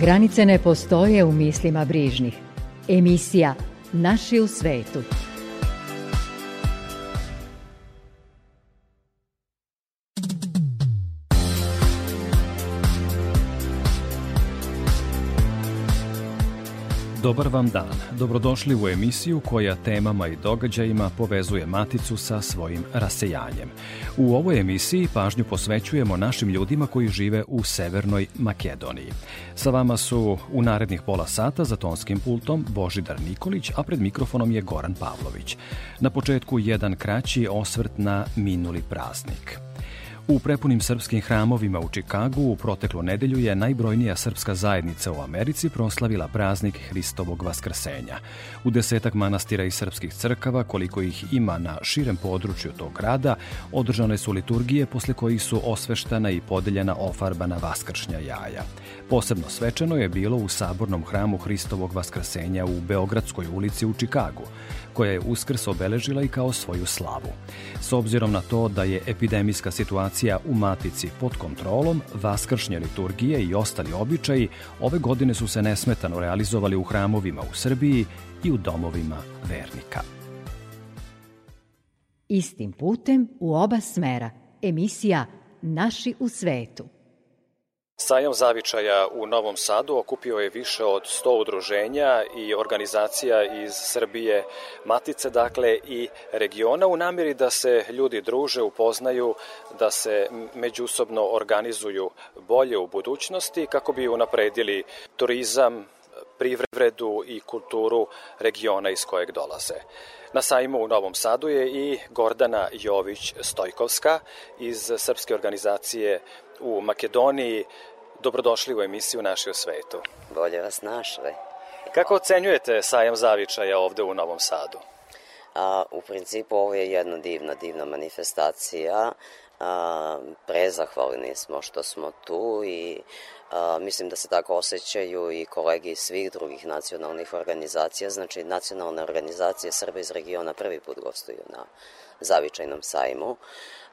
Granice ne postoje u mislima brižnih. Emisija Naši u svetu. Dobar vam dan. Dobrodošli u emisiju koja temama i događajima povezuje Maticu sa svojim rasejanjem. U ovoj emisiji pažnju posvećujemo našim ljudima koji žive u Severnoj Makedoniji. Sa vama su u narednih pola sata za tonskim pultom Božidar Nikolić, a pred mikrofonom je Goran Pavlović. Na početku jedan kraći osvrt na minuli praznik. U prepunim srpskim hramovima u Čikagu u proteklu nedelju je najbrojnija srpska zajednica u Americi proslavila praznik Hristovog vaskrsenja. U desetak manastira i srpskih crkava, koliko ih ima na širem području tog grada, održane su liturgije posle kojih su osveštana i podeljena ofarbana vaskršnja jaja. Posebno svečano je bilo u sabornom hramu Hristovog vaskrsenja u Beogradskoj ulici u Čikagu koja je Uskrs obeležila i kao svoju slavu. S obzirom na to da je epidemijska situacija u Matici pod kontrolom, vaskršnje liturgije i ostali običaji ove godine su se nesmetano realizovali u hramovima u Srbiji i u domovima vernika. Istim putem u oba smera. Emisija Naši u svetu. Sajam zavičaja u Novom Sadu okupio je više od 100 udruženja i organizacija iz Srbije, Matice dakle i regiona u namjeri da se ljudi druže, upoznaju, da se međusobno organizuju bolje u budućnosti kako bi unapredili turizam, privredu i kulturu regiona iz kojeg dolaze. Na sajmu u Novom Sadu je i Gordana Jović-Stojkovska iz Srpske organizacije u Makedoniji. Dobrodošli u emisiju Naši u svetu. Bolje vas našle. Kako ocenjujete sajam zavičaja ovde u Novom Sadu? A, u principu ovo je jedna divna, divna manifestacija. A, prezahvalni smo što smo tu i a, mislim da se tako osjećaju i kolegi iz svih drugih nacionalnih organizacija. Znači, nacionalne organizacije Srba iz regiona prvi put gostuju na zavičajnom sajmu.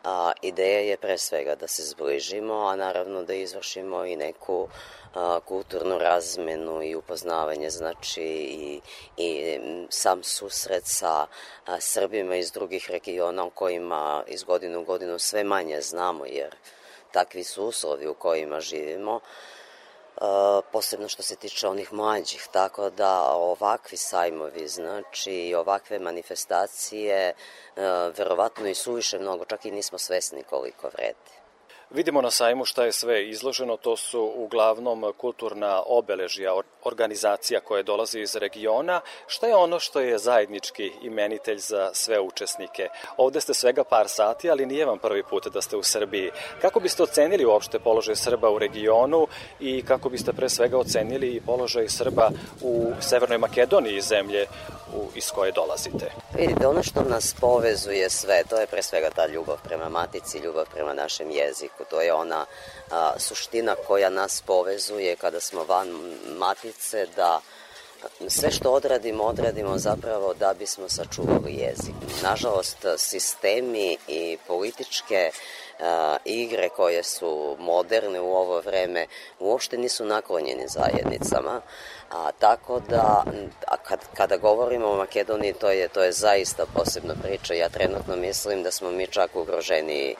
A, ideja je pre svega da se zbližimo, a naravno da izvršimo i neku a, kulturnu razmenu i upoznavanje, znači i, i sam susret sa a, Srbima iz drugih regiona u kojima iz godinu u godinu sve manje znamo, jer takvi su uslovi u kojima živimo posebno što se tiče onih mlađih, tako da ovakvi sajmovi, znači ovakve manifestacije, verovatno i suviše mnogo, čak i nismo svesni koliko vrede. Vidimo na sajmu šta je sve izloženo, to su uglavnom kulturna obeležija organizacija koje dolaze iz regiona. Šta je ono što je zajednički imenitelj za sve učesnike? Ovde ste svega par sati, ali nije vam prvi put da ste u Srbiji. Kako biste ocenili uopšte položaj Srba u regionu i kako biste pre svega ocenili i položaj Srba u Severnoj Makedoniji zemlje u, iz koje dolazite? Vidite, ono što nas povezuje sve, to je pre svega ta ljubav prema matici, ljubav prema našem jeziku. To je ona a, suština koja nas povezuje kada smo van matice, da sve što odradimo, odradimo zapravo da bismo sačuvali jezik. Nažalost, sistemi i političke a, igre koje su moderne u ovo vreme uopšte nisu naklonjeni zajednicama. A, tako da, a kad, kada govorimo o Makedoniji, to je, to je zaista posebna priča. Ja trenutno mislim da smo mi čak ugroženi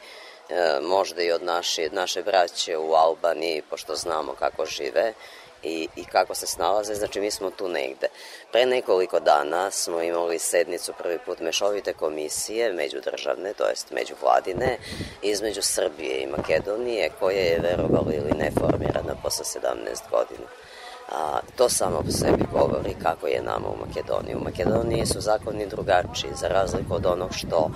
e, možda i od naše, naše braće u Albaniji, pošto znamo kako žive i, i kako se snalaze, znači mi smo tu negde. Pre nekoliko dana smo imali sednicu prvi put mešovite komisije međudržavne, to jest međuvladine, između Srbije i Makedonije, koja je verovali ili ne formirana posle 17 godina. A, to samo po sebi govori kako je nama u Makedoniji. U Makedoniji su zakoni drugačiji, za razliku od onog što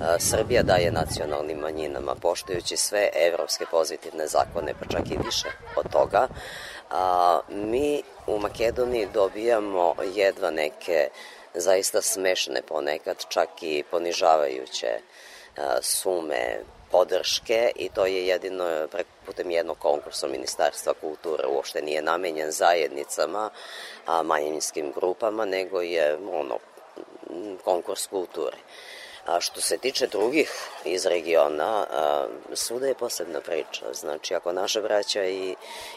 a, Srbija daje nacionalnim manjinama, poštujući sve evropske pozitivne zakone, pa čak i više od toga a, mi u Makedoniji dobijamo jedva neke zaista smešne ponekad, čak i ponižavajuće sume podrške i to je jedino putem jednog konkursa Ministarstva kulture uopšte nije namenjen zajednicama, a manjinskim grupama, nego je ono, konkurs kulture. A što se tiče drugih iz regiona, a, svuda je posebna priča. Znači, ako naše braća i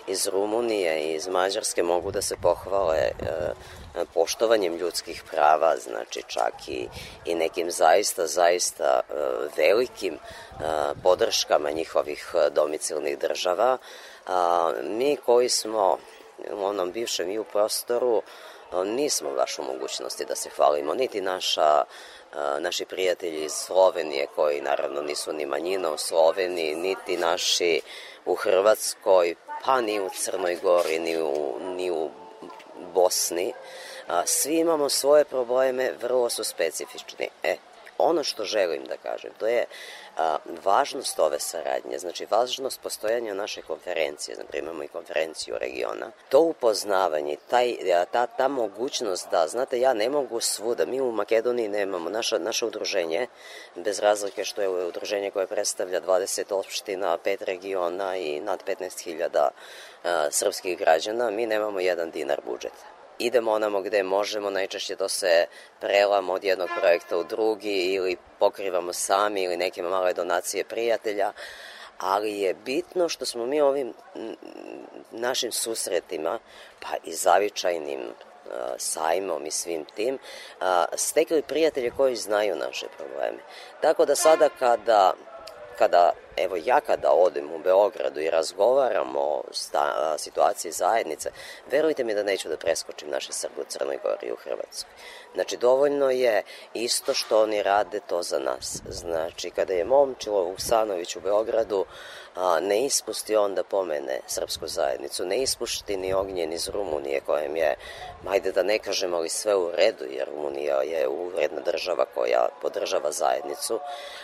iz Rumunije i iz Mađarske mogu da se pohvale a, e, poštovanjem ljudskih prava, znači čak i, i nekim zaista, zaista e, velikim a, podrškama njihovih domicilnih država, mi koji smo u onom bivšem i u prostoru, nismo baš u mogućnosti da se hvalimo, niti naša naši prijatelji iz Slovenije, koji naravno nisu ni manjina u Sloveniji, niti naši u Hrvatskoj, pa ni u Crnoj Gori, ni u, ni u Bosni. Svi imamo svoje probleme, vrlo su specifični. E, ono što želim da kažem, to je a, važnost ove saradnje, znači važnost postojanja naše konferencije, znači imamo i konferenciju regiona, to upoznavanje, taj, ta, ta mogućnost da, znate, ja ne mogu svuda, mi u Makedoniji nemamo, naša, naše udruženje, bez razlike što je udruženje koje predstavlja 20 opština, 5 regiona i nad 15.000 srpskih građana, mi nemamo jedan dinar budžeta idemo onamo gde možemo, najčešće to se prelamo od jednog projekta u drugi ili pokrivamo sami ili neke male donacije prijatelja, ali je bitno što smo mi ovim našim susretima, pa i zavičajnim sajmom i svim tim, stekli prijatelje koji znaju naše probleme. Tako da sada kada kada, evo ja kada odem u Beogradu i razgovaram o sta, situaciji zajednice, verujte mi da neću da preskočim naše Srbe u Crnoj Gori i u Hrvatskoj. Znači, dovoljno je isto što oni rade to za nas. Znači, kada je Momčilo Vuksanović u Beogradu a, ne ispusti on da pomene srpsku zajednicu, ne ispušti ni ognjen iz Rumunije kojem je, majde da ne kažemo, ali sve u redu, jer Rumunija je uvredna država koja podržava zajednicu.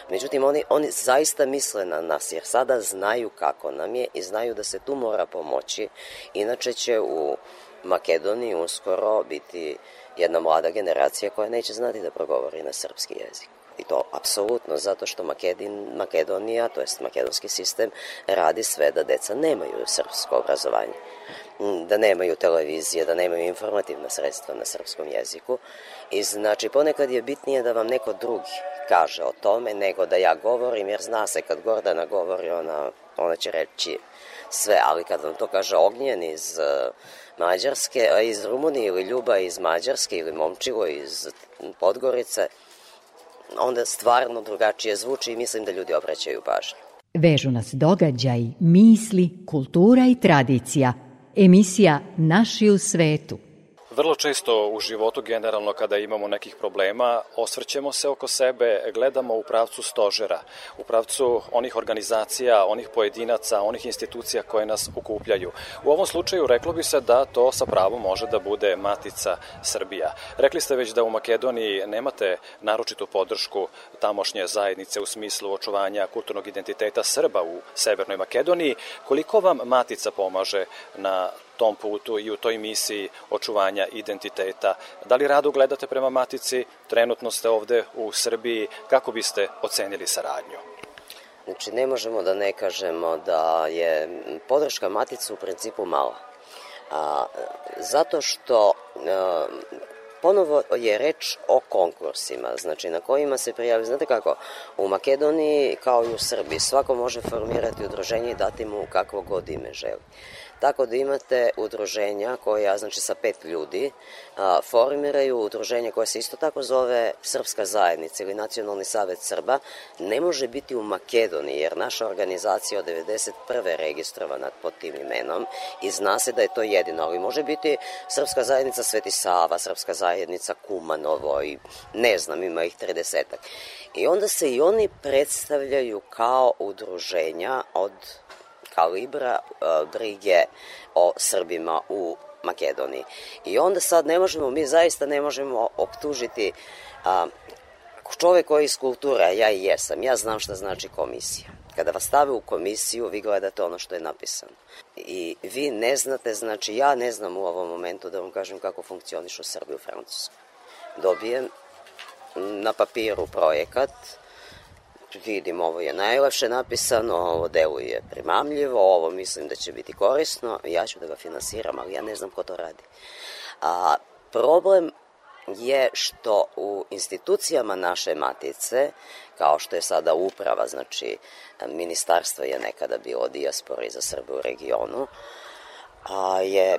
Međutim, oni, oni zaista misle na nas, jer sada znaju kako nam je i znaju da se tu mora pomoći, inače će u Makedoniji uskoro biti jedna mlada generacija koja neće znati da progovori na srpski jezik. I to apsolutno zato što Makedin, Makedonija, to jest makedonski sistem, radi sve da deca nemaju srpsko obrazovanje mm, da nemaju televizije, da nemaju informativna sredstva na srpskom jeziku. I znači ponekad je bitnije da vam neko drugi kaže o tome nego da ja govorim, jer zna se kad Gordana govori, ona, ona će reći sve, ali kad vam to kaže Ognjen iz uh, Mađarske, iz Rumunije ili Ljuba iz Mađarske ili Momčivo iz Podgorice, onda stvarno drugačije zvuči i mislim da ljudi obraćaju pažnju. Vežu nas događaj, misli, kultura i tradicija. Emisija Naši u svetu – Vrlo često u životu generalno kada imamo nekih problema osvrćemo se oko sebe, gledamo u pravcu stožera, u pravcu onih organizacija, onih pojedinaca, onih institucija koje nas ukupljaju. U ovom slučaju reklo bi se da to sa pravom može da bude Matica Srbija. Rekli ste već da u Makedoniji nemate naročitu podršku tamošnje zajednice u smislu očuvanja kulturnog identiteta Srba u Severnoj Makedoniji. Koliko vam Matica pomaže na tom putu i u toj misiji očuvanja identiteta. Da li rado gledate prema Matici? Trenutno ste ovde u Srbiji. Kako biste ocenili saradnju? Znači, ne možemo da ne kažemo da je podrška Matice u principu mala. A, zato što a, ponovo je reč o konkursima, znači na kojima se prijavi, znate kako, u Makedoniji kao i u Srbiji svako može formirati udruženje i dati mu kakvo god ime želi. Tako da imate udruženja koja, znači sa pet ljudi, a, formiraju udruženje koje se isto tako zove Srpska zajednica ili Nacionalni savet Srba. Ne može biti u Makedoniji, jer naša organizacija od 91. registrovana pod tim imenom i zna se da je to jedino, ali može biti Srpska zajednica Sveti Sava, Srpska zajednica Kumanovo i ne znam, ima ih 30 I onda se i oni predstavljaju kao udruženja od kalibra uh, brige o Srbima u Makedoniji. I onda sad ne možemo, mi zaista ne možemo optužiti a, čovek koji iz kulture, ja i jesam, ja znam šta znači komisija. Kada vas stave u komisiju, vi gledate ono što je napisano. I vi ne znate, znači ja ne znam u ovom momentu da vam kažem kako funkcionišu Srbi u Francusku. Dobijem na papiru projekat, vidim ovo je najlepše napisano, ovo deluje primamljivo, ovo mislim da će biti korisno, ja ću da ga finansiram, ali ja ne znam ko to radi. A problem je što u institucijama naše matice, kao što je sada uprava, znači ministarstvo je nekada bilo dijaspori za Srbe u regionu, je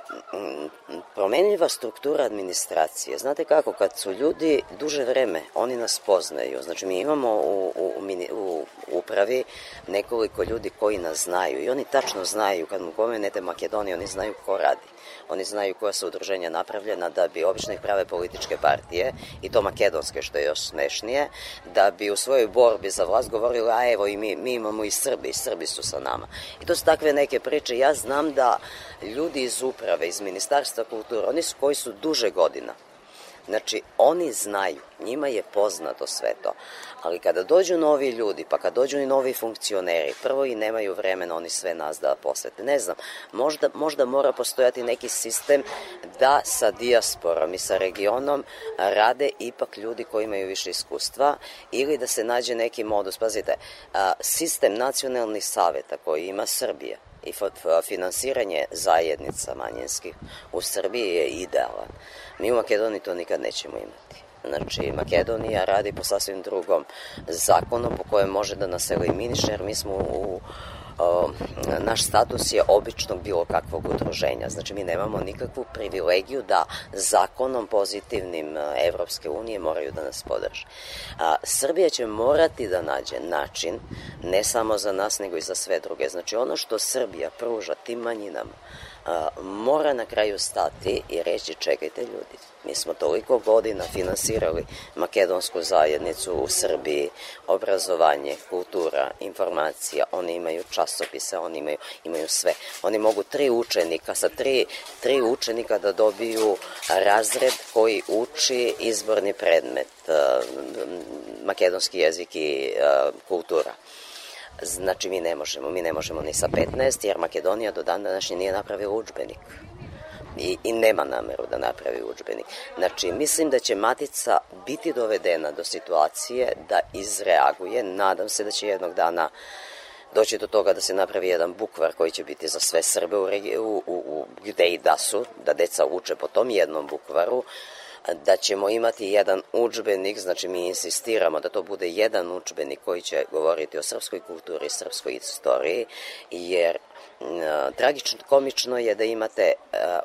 promenljiva struktura administracije. Znate kako, kad su ljudi duže vreme, oni nas poznaju. Znači, mi imamo u, u, u upravi nekoliko ljudi koji nas znaju i oni tačno znaju, kad mu pomenete Makedoniju, oni znaju ko radi. Oni znaju koja su udruženja napravljena da bi obično ih prave političke partije, i to makedonske, što je još smešnije, da bi u svojoj borbi za vlast govorili, a evo i mi, mi imamo i Srbi, i Srbi su sa nama. I to su takve neke priče. Ja znam da ljudi iz uprave, iz Ministarstva kulture, oni su koji su duže godina, Znači, oni znaju, njima je poznato sve to. Ali kada dođu novi ljudi, pa kad dođu i novi funkcioneri, prvo i nemaju vremena oni sve nas da posvete. Ne znam, možda, možda mora postojati neki sistem da sa dijasporom i sa regionom rade ipak ljudi koji imaju više iskustva ili da se nađe neki modus. Pazite, sistem nacionalnih saveta koji ima Srbija, i finansiranje zajednica manjinskih u Srbiji je idealan. Mi u Makedoniji to nikad nećemo imati. Znači, Makedonija radi po sasvim drugom zakonu po kojem može da nas eliminiše, jer mi smo u naš status je običnog bilo kakvog udruženja. Znači, mi nemamo nikakvu privilegiju da zakonom pozitivnim Evropske unije moraju da nas podrže. A, Srbija će morati da nađe način, ne samo za nas, nego i za sve druge. Znači, ono što Srbija pruža tim manjinama, mora na kraju stati i reći čekajte ljudi, mi smo toliko godina finansirali makedonsku zajednicu u Srbiji, obrazovanje, kultura, informacija, oni imaju časopise, oni imaju, imaju sve. Oni mogu tri učenika, sa tri, tri učenika da dobiju razred koji uči izborni predmet, makedonski jezik i kultura. Znači, mi ne možemo, mi ne možemo ni sa 15, jer Makedonija do dana današnje nije napravila učbenik. I, i nema nameru da napravi učbenik. Znači, mislim da će Matica biti dovedena do situacije da izreaguje. Nadam se da će jednog dana doći do toga da se napravi jedan bukvar koji će biti za sve Srbe u, u, u, gde i da su, da deca uče po tom jednom bukvaru, da ćemo imati jedan učbenik, znači mi insistiramo da to bude jedan učbenik koji će govoriti o srpskoj kulturi, srpskoj istoriji, jer tragično komično je da imate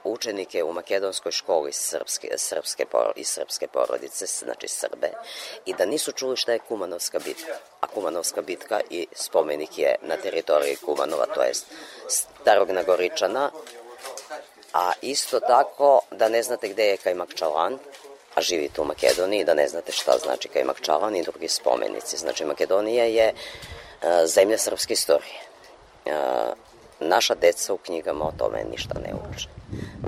učenike u makedonskoj školi srpske, srpske, i srpske porodice, znači Srbe, i da nisu čuli šta je Kumanovska bitka. A Kumanovska bitka i spomenik je na teritoriji Kumanova, to jest Starog Nagoričana, a isto tako da ne znate gde je Kajmakčalan, a živite u Makedoniji, da ne znate šta znači Kajmakčalan i drugi spomenici. Znači, Makedonija je zemlja srpske istorije. Naša deca u knjigama o tome ništa ne uče.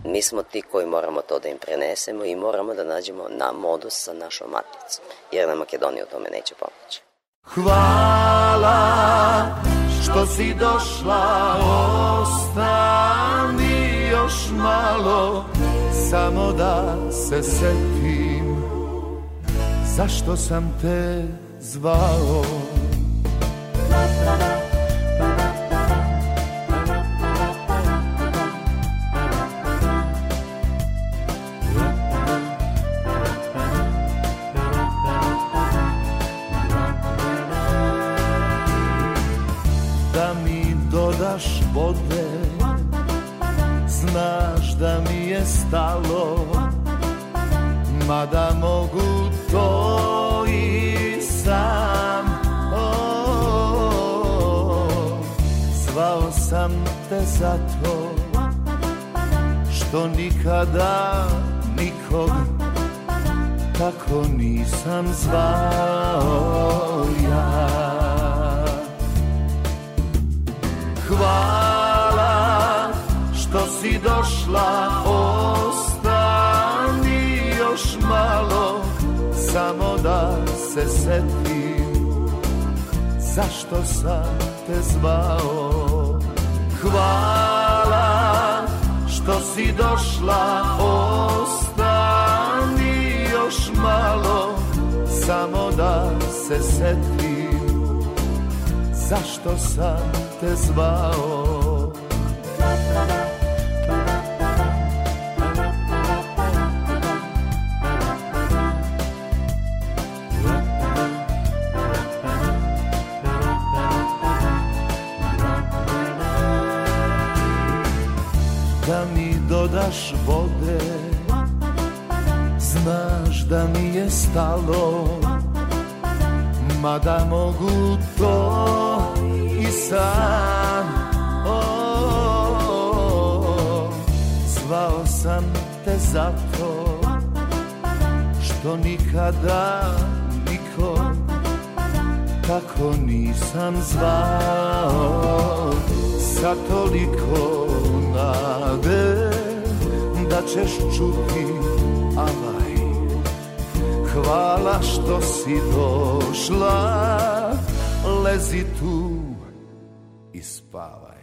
Mi smo ti koji moramo to da im prenesemo i moramo da nađemo na modus sa našom maticom, jer na Makedoniji o tome neće pomoći. Hvala što si došla, ostani još malo Samo da se setim Zašto sam te zvao Da vode. Znaš da mi je stalo Mada mogu to i sam. Oh, Zvao sam te zato Što nikada nikog Tako nisam zvao ja. Hvala došla Ostani još malo Samo da se setim zašto sam te zvao? Hvala što si došla Ostani još malo Samo da se setim Zašto sam te zvao dodaš vode. Znaš da mi je stalo Mada mogu to i sam. Oh, Zvao sam te zato Što nikada nikom Tako nisam zvao. Sa toliko nade da ćeš čuti avaj Hvala što si došla Lezi tu i spavaj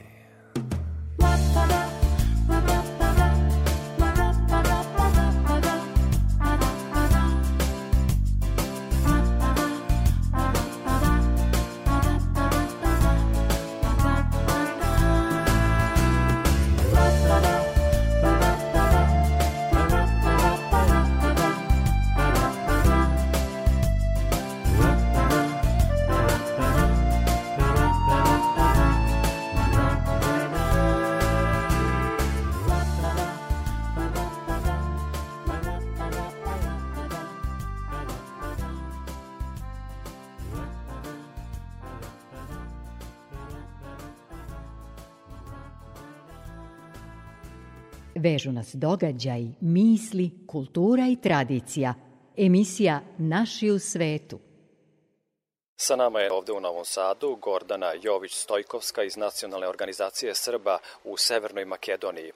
Vežu nas događaj, misli, kultura i tradicija. Emisija Naši u svetu. Sa nama je ovde u Novom Sadu Gordana Jović-Stojkovska iz Nacionalne organizacije Srba u Severnoj Makedoniji.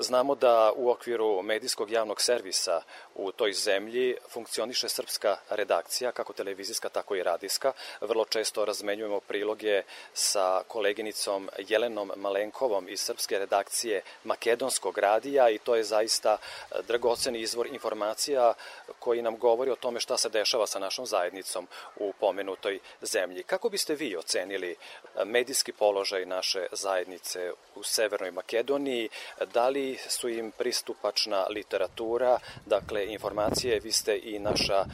Znamo da u okviru medijskog javnog servisa u toj zemlji funkcioniše srpska redakcija, kako televizijska, tako i radijska. Vrlo često razmenjujemo priloge sa koleginicom Jelenom Malenkovom iz srpske redakcije Makedonskog radija i to je zaista dragoceni izvor informacija koji nam govori o tome šta se dešava sa našom zajednicom u pomenutoj zemlji. Kako biste vi ocenili medijski položaj naše zajednice u Severnoj Makedoniji? Da li su im pristupačna literatura, dakle informacije, vi ste i naša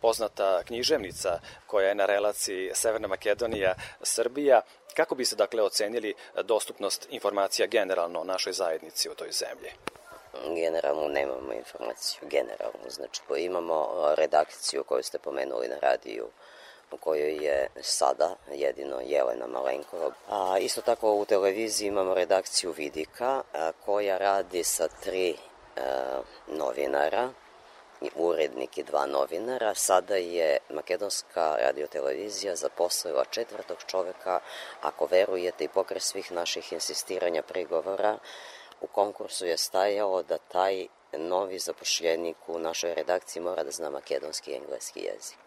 poznata književnica koja je na relaciji Severna Makedonija, Srbija. Kako bi se dakle ocenili dostupnost informacija generalno našoj zajednici u toj zemlji? Generalno nemamo informaciju, generalno. Znači, imamo redakciju koju ste pomenuli na radiju, u kojoj je sada jedino Jelena Malenkova. A, isto tako u televiziji imamo redakciju Vidika a, koja radi sa tri a, novinara, urednik i dva novinara. Sada je Makedonska radiotelevizija zaposlila četvrtog čoveka, ako verujete i pokre svih naših insistiranja prigovora, u konkursu je stajalo da taj novi zapošljenik u našoj redakciji mora da zna makedonski i engleski jezik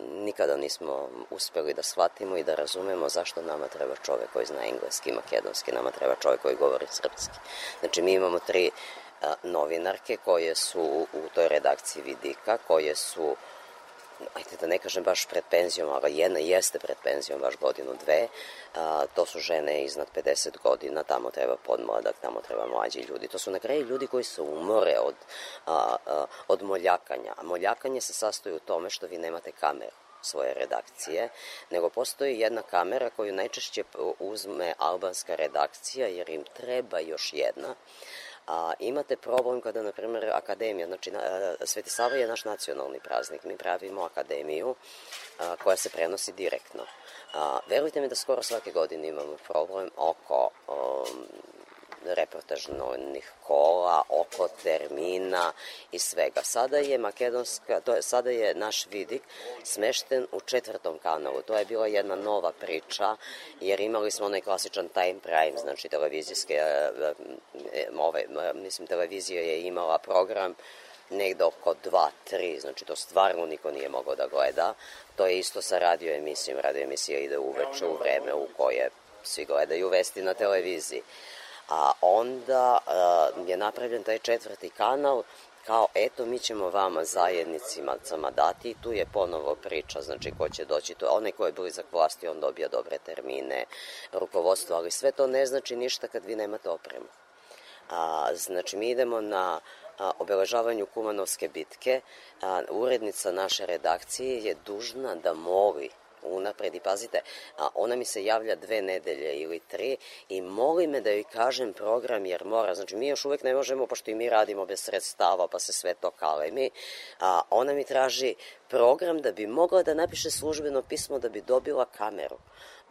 nikada nismo uspeli da shvatimo i da razumemo zašto nama treba čovek koji zna engleski makedonski, nama treba čovek koji govori srpski. Znači mi imamo tri novinarke koje su u toj redakciji Vidika, koje su ajde da ne kažem baš pred penzijom, ali jedna jeste pred penzijom baš godinu, dve, a, to su žene iznad 50 godina, tamo treba podmladak, tamo treba mlađi ljudi. To su na kraju ljudi koji se umore od, a, a, od moljakanja, a moljakanje se sastoji u tome što vi nemate kameru svoje redakcije, nego postoji jedna kamera koju najčešće uzme albanska redakcija, jer im treba još jedna, A, imate problem kada, na primjer, akademija, znači na, Sveti Sava je naš nacionalni praznik, mi pravimo akademiju a, koja se prenosi direktno. A, verujte mi da skoro svake godine imamo problem oko um, reportažnih kola, oko termina i svega. Sada je makedonska, to je, sada je naš vidik smešten u četvrtom kanalu. To je bila jedna nova priča, jer imali smo onaj klasičan time prime, znači televizijske, ove, mislim, televizija je imala program negde oko 2-3, znači to stvarno niko nije mogao da gleda. To je isto sa radio emisijom. Radio emisija ide uveče u vreme u koje svi gledaju vesti na televiziji. A onda je napravljen taj četvrti kanal kao eto mi ćemo vama zajednicima dati i tu je ponovo priča, znači ko će doći tu, onaj ko je blizak vlasti on dobija dobre termine, rukovodstvo, ali sve to ne znači ništa kad vi nemate opremu. A, znači mi idemo na a, obeležavanju Kumanovske bitke, a, urednica naše redakcije je dužna da moli unapred i pazite, a ona mi se javlja dve nedelje ili tri i moli me da joj kažem program jer mora, znači mi još uvek ne možemo, pošto i mi radimo bez sredstava pa se sve to kalemi, a ona mi traži program da bi mogla da napiše službeno pismo da bi dobila kameru.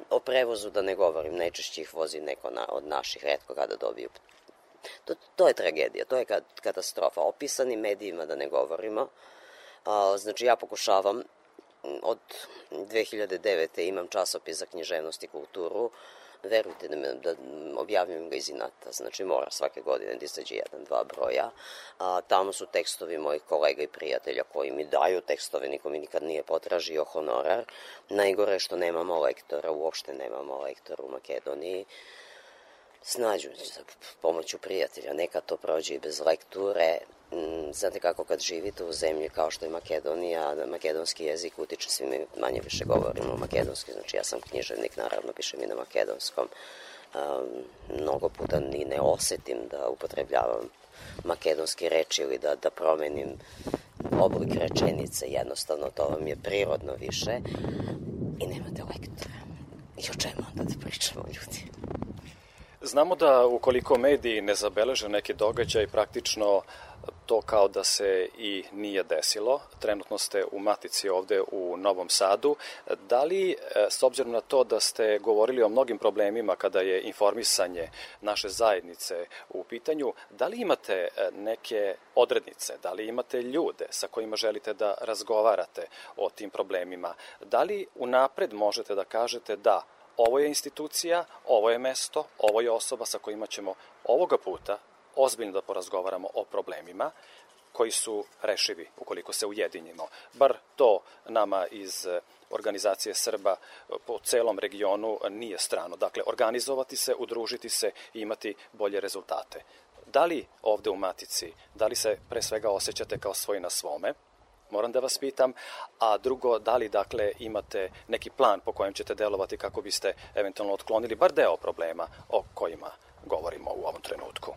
O prevozu da ne govorim, najčešće ih vozi neko na, od naših, redko kada dobiju To, to je tragedija, to je katastrofa. O pisanim medijima da ne govorimo. A, znači ja pokušavam od 2009. imam časopis za književnost i kulturu, verujte da, me, da objavljujem ga iz inata, znači mora svake godine da izađe jedan, dva broja. A, tamo su tekstovi mojih kolega i prijatelja koji mi daju tekstove, niko mi nikad nije potražio honorar. Najgore je što nemamo lektora, uopšte nemamo lektora u Makedoniji snađu sa pomoću prijatelja. Neka to prođe i bez lekture. Mm, znate kako kad živite u zemlji kao što je Makedonija, makedonski jezik utiče, svi mi manje više govorimo makedonski, znači ja sam književnik, naravno pišem i na makedonskom. Mnogo puta ni ne osetim da upotrebljavam makedonski reči ili da, da promenim oblik rečenice, jednostavno to vam je prirodno više i nemate lektora. I o čemu onda da pričamo ljudi? Znamo da ukoliko mediji ne zabeleže neki događaj, praktično to kao da se i nije desilo. Trenutno ste u Matici ovde u Novom Sadu. Da li, e, s obzirom na to da ste govorili o mnogim problemima kada je informisanje naše zajednice u pitanju, da li imate e, neke odrednice, da li imate ljude sa kojima želite da razgovarate o tim problemima? Da li unapred možete da kažete da ovo je institucija, ovo je mesto, ovo je osoba sa kojima ćemo ovoga puta ozbiljno da porazgovaramo o problemima koji su rešivi ukoliko se ujedinimo. Bar to nama iz organizacije Srba po celom regionu nije strano. Dakle, organizovati se, udružiti se i imati bolje rezultate. Da li ovde u Matici, da li se pre svega osjećate kao svoj na svome, moram da vas pitam, a drugo, da li dakle imate neki plan po kojem ćete delovati kako biste eventualno otklonili bar deo problema o kojima govorimo u ovom trenutku?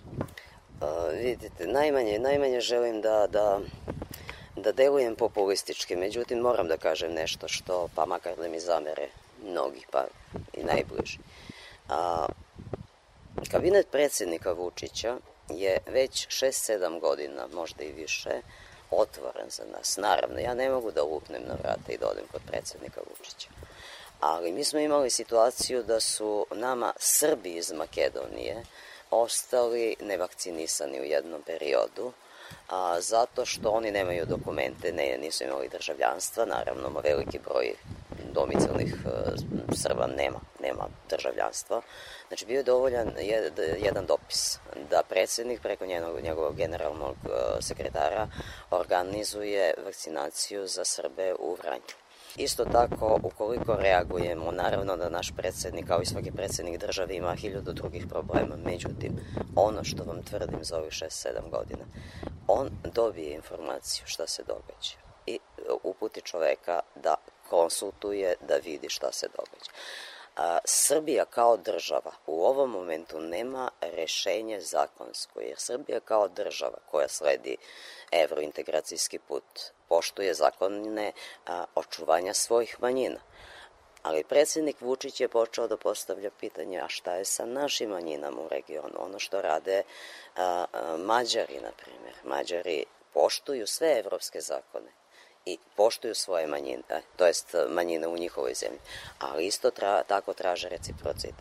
Uh, vidite, najmanje, najmanje želim da, da, da delujem populistički, međutim moram da kažem nešto što, pa makar da mi zamere mnogi, pa i najbliži. A, kabinet predsednika Vučića je već 6-7 godina, možda i više, otvoren za nas. Naravno, ja ne mogu da lupnem na vrata i da odem kod predsednika Vučića. Ali mi smo imali situaciju da su nama Srbi iz Makedonije ostali nevakcinisani u jednom periodu, a, zato što oni nemaju dokumente, ne, nisu imali državljanstva, naravno, veliki broj domicilnih e, Srba nema, nema državljanstva. Znači, bio je dovoljan jedan dopis da predsednik preko njenog, njegovog generalnog e, sekretara organizuje vakcinaciju za Srbe u Vranju. Isto tako, ukoliko reagujemo, naravno da naš predsednik, kao i svaki predsednik države, ima hiljadu drugih problema. Međutim, ono što vam tvrdim za ovih 6-7 godina, on dobije informaciju šta se događa i uputi čoveka da konsultuje, da vidi šta se događa. A, Srbija kao država u ovom momentu nema rešenje zakonsko, jer Srbija kao država koja sledi evrointegracijski put poštuje zakone a, očuvanja svojih manjina. Ali predsednik Vučić je počeo da postavlja pitanje a šta je sa našim manjinama u regionu, ono što rade a, a, Mađari, na primjer. Mađari poštuju sve evropske zakone i poštuju svoje manjine, to jest manjine u njihovoj zemlji, ali isto tra, tako traže reciprocitet.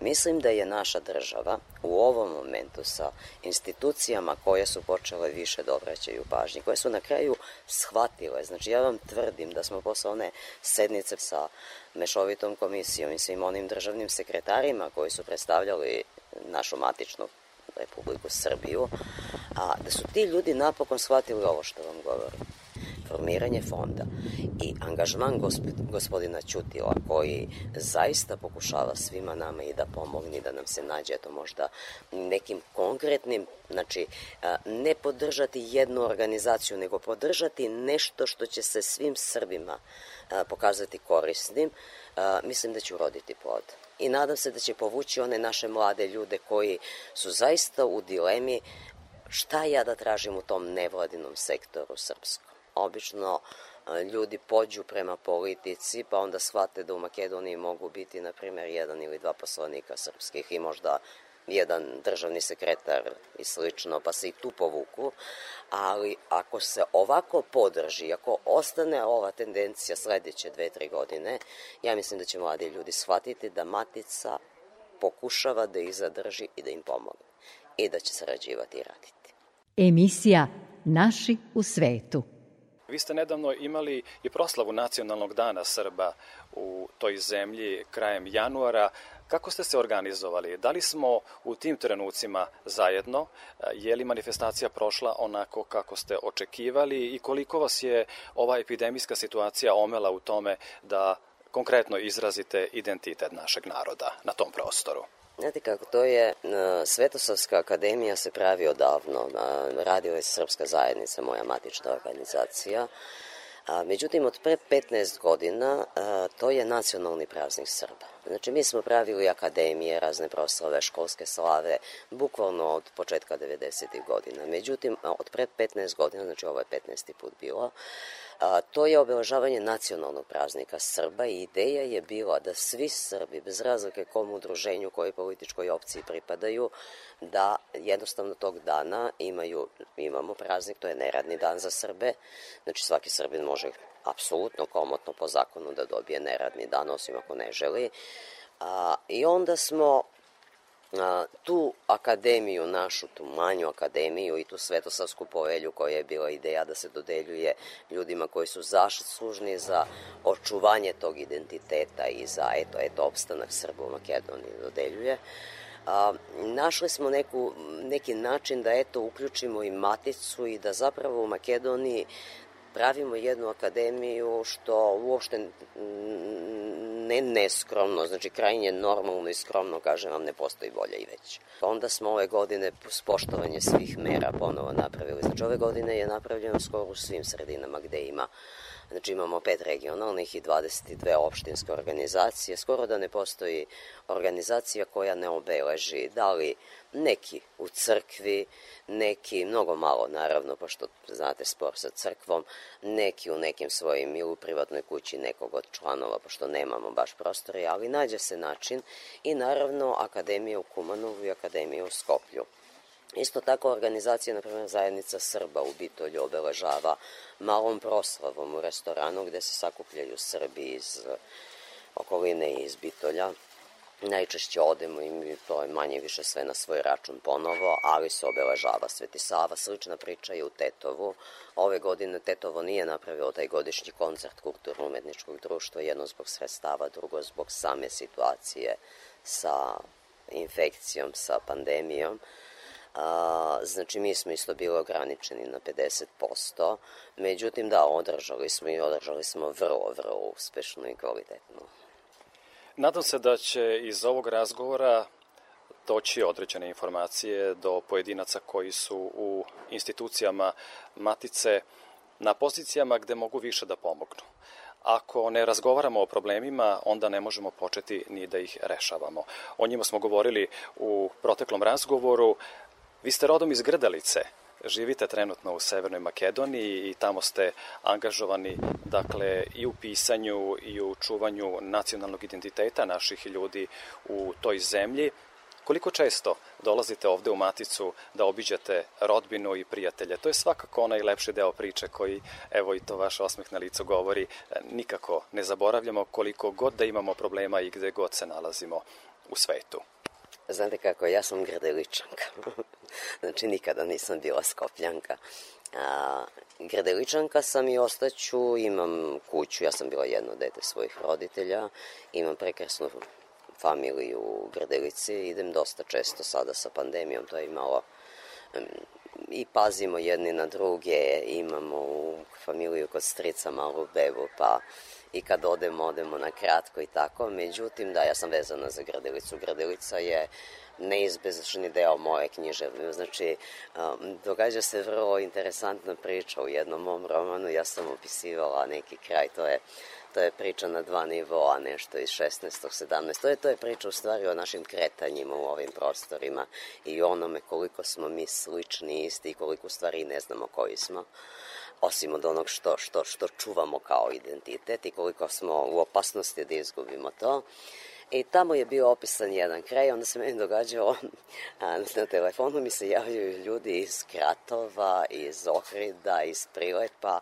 Mislim da je naša država u ovom momentu sa institucijama koje su počele više da obraćaju pažnje, koje su na kraju shvatile, znači ja vam tvrdim da smo posle one sednice sa mešovitom komisijom i svim onim državnim sekretarima koji su predstavljali našu matičnu Republiku Srbiju, a da su ti ljudi napokon shvatili ovo što vam govorim formiranje fonda i angažman gospodina Ćutila koji zaista pokušava svima nama i da pomogne da nam se nađe to možda nekim konkretnim, znači ne podržati jednu organizaciju, nego podržati nešto što će se svim Srbima pokazati korisnim, mislim da će uroditi plod i nadam se da će povući one naše mlade ljude koji su zaista u dilemi šta ja da tražim u tom nevladinom sektoru srpskom. Obično ljudi pođu prema politici, pa onda shvate da u Makedoniji mogu biti, na primjer, jedan ili dva poslanika srpskih i možda jedan državni sekretar i slično, pa se i tu povuku, ali ako se ovako podrži, ako ostane ova tendencija sledeće dve, tri godine, ja mislim da će mladi ljudi shvatiti da matica pokušava da ih zadrži i da im pomogne i da će sarađivati i raditi. Emisija Naši u svetu Vi ste nedavno imali i proslavu nacionalnog dana Srba u toj zemlji krajem januara. Kako ste se organizovali? Da li smo u tim trenucima zajedno? Je li manifestacija prošla onako kako ste očekivali i koliko vas je ova epidemijska situacija omela u tome da konkretno izrazite identitet našeg naroda na tom prostoru? Znate kako, to je, Svetosavska akademija se pravi odavno, radio je Srpska zajednica, moja matična organizacija, A, međutim, od pre 15 godina a, to je nacionalni praznik Srba. Znači, mi smo pravili akademije, razne proslave, školske slave, bukvalno od početka 90. godina. Međutim, od pre 15 godina, znači ovo je 15. put bilo, A, to je obeležavanje nacionalnog praznika Srba i ideja je bila da svi Srbi, bez razlike kom udruženju, kojoj političkoj opciji pripadaju, da jednostavno tog dana imaju, imamo praznik, to je neradni dan za Srbe, znači svaki Srbin može apsolutno komotno po zakonu da dobije neradni dan, osim ako ne želi. A, I onda smo tu akademiju našu, tu manju akademiju i tu Svetosavsku povelju koja je bila ideja da se dodeljuje ljudima koji su zaslužni za očuvanje tog identiteta i za eto, eto, opstanak Srba u Makedoniji dodeljuje. A, našli smo neku, neki način da eto uključimo i maticu i da zapravo u Makedoniji pravimo jednu akademiju što uopšte ne neskromno, znači krajnje normalno i skromno, kažem vam, ne postoji bolje i već. Onda smo ove godine spoštovanje svih mera ponovo napravili. Znači ove godine je napravljeno skoro u svim sredinama gde ima Znači imamo pet regionalnih i 22 opštinske organizacije. Skoro da ne postoji organizacija koja ne obeleži da li neki u crkvi, neki, mnogo malo naravno, pošto znate spor sa crkvom, neki u nekim svojim ili u privatnoj kući nekog od članova, pošto nemamo baš prostori, ali nađe se način i naravno Akademija u Kumanovu i Akademija u Skoplju. Isto tako organizacija, na primjer, zajednica Srba u Bitolju obeležava malom proslavom u restoranu gde se sakupljaju Srbi iz okoline i iz Bitolja. Najčešće odemo i to je manje više sve na svoj račun ponovo, ali se obeležava Sveti Sava. Slična priča je u Tetovu. Ove godine Tetovo nije napravilo taj godišnji koncert kulturno-umetničkog društva, jedno zbog sredstava, drugo zbog same situacije sa infekcijom, sa pandemijom. Znači, mi smo isto bili ograničeni na 50%, međutim, da, održali smo i održali smo vrlo, vrlo uspešno i kvalitetno. Nadam se da će iz ovog razgovora doći određene informacije do pojedinaca koji su u institucijama Matice na pozicijama gde mogu više da pomognu. Ako ne razgovaramo o problemima, onda ne možemo početi ni da ih rešavamo. O njima smo govorili u proteklom razgovoru. Vi ste rodom iz Grdelice, živite trenutno u Severnoj Makedoniji i tamo ste angažovani dakle i u pisanju i u čuvanju nacionalnog identiteta naših ljudi u toj zemlji. Koliko često dolazite ovde u Maticu da obiđete rodbinu i prijatelje? To je svakako onaj lepši deo priče koji, evo i to vaš osmeh na licu govori, nikako ne zaboravljamo koliko god da imamo problema i gde god se nalazimo u svetu. Znate kako, ja sam grdeličanka. znači, nikada nisam bila skopljanka. A, grdeličanka sam i ostaću, imam kuću, ja sam bila jedno dete svojih roditelja, imam prekrasnu familiju u Grdelici, idem dosta često sada sa pandemijom, to je imalo i pazimo jedni na druge, imamo u familiju kod strica malu bebu, pa i kad odemo, odemo na kratko i tako. Međutim, da, ja sam vezana za Grdelicu. Grdelica je neizbežni deo moje književne. Znači, um, događa se vrlo interesantna priča u jednom mom romanu. Ja sam opisivala neki kraj, to je to je priča na dva nivoa, nešto iz 16. 17. To je, to je priča u stvari o našim kretanjima u ovim prostorima i onome koliko smo mi slični, isti i koliko stvari ne znamo koji smo osim od onog što, što, što čuvamo kao identitet i koliko smo u opasnosti da izgubimo to. I tamo je bio opisan jedan kraj, onda se meni događalo, a, na telefonu mi se javljaju ljudi iz Kratova, iz Ohrida, iz Prilepa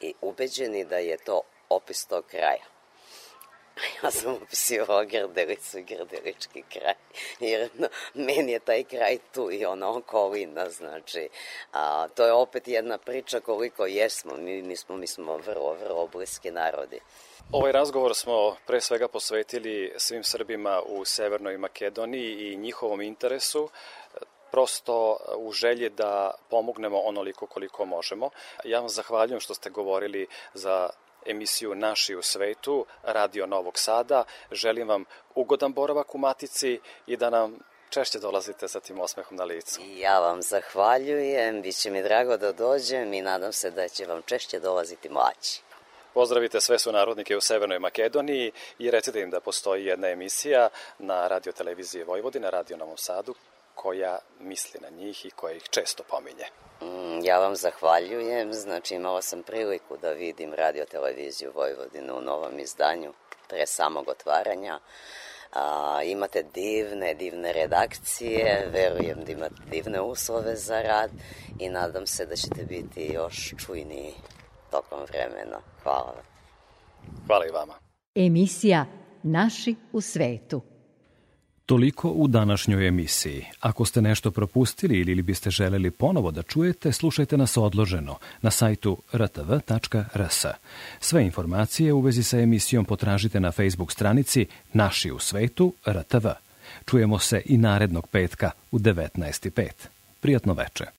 i ubeđeni da je to opis tog kraja. Ja sam opisivala Grdelicu i Grdelički kraj, jer no, meni je taj kraj tu i ona okolina, znači, a, to je opet jedna priča koliko jesmo, mi, mi smo, mi smo vrlo, vrlo bliski narodi. Ovaj razgovor smo pre svega posvetili svim Srbima u Severnoj Makedoniji i njihovom interesu, prosto u želji da pomognemo onoliko koliko možemo. Ja vam zahvaljujem što ste govorili za emisiju Naši u svetu, Radio Novog Sada. Želim vam ugodan boravak u Matici i da nam češće dolazite sa tim osmehom na licu. Ja vam zahvaljujem, bit će mi drago da dođem i nadam se da će vam češće dolaziti mlađi. Pozdravite sve su narodnike u Severnoj Makedoniji i recite im da postoji jedna emisija na radio televiziji Vojvodina, Radio Novom Sadu, koja misli na njih i koja ih često pominje. Mm, ja vam zahvaljujem, znači imala sam priliku da vidim radio televiziju Vojvodinu u novom izdanju pre samog otvaranja. A, imate divne, divne redakcije, verujem da imate divne uslove za rad i nadam se da ćete biti još čujniji tokom vremena. Hvala vam. Hvala i vama. Emisija Naši u svetu. Toliko u današnjoj emisiji. Ako ste nešto propustili ili biste želeli ponovo da čujete, slušajte nas odloženo na sajtu rtv.rs. Sve informacije u vezi sa emisijom potražite na Facebook stranici Naši u svetu RTV. Čujemo se i narednog petka u 19.5. Prijatno veče.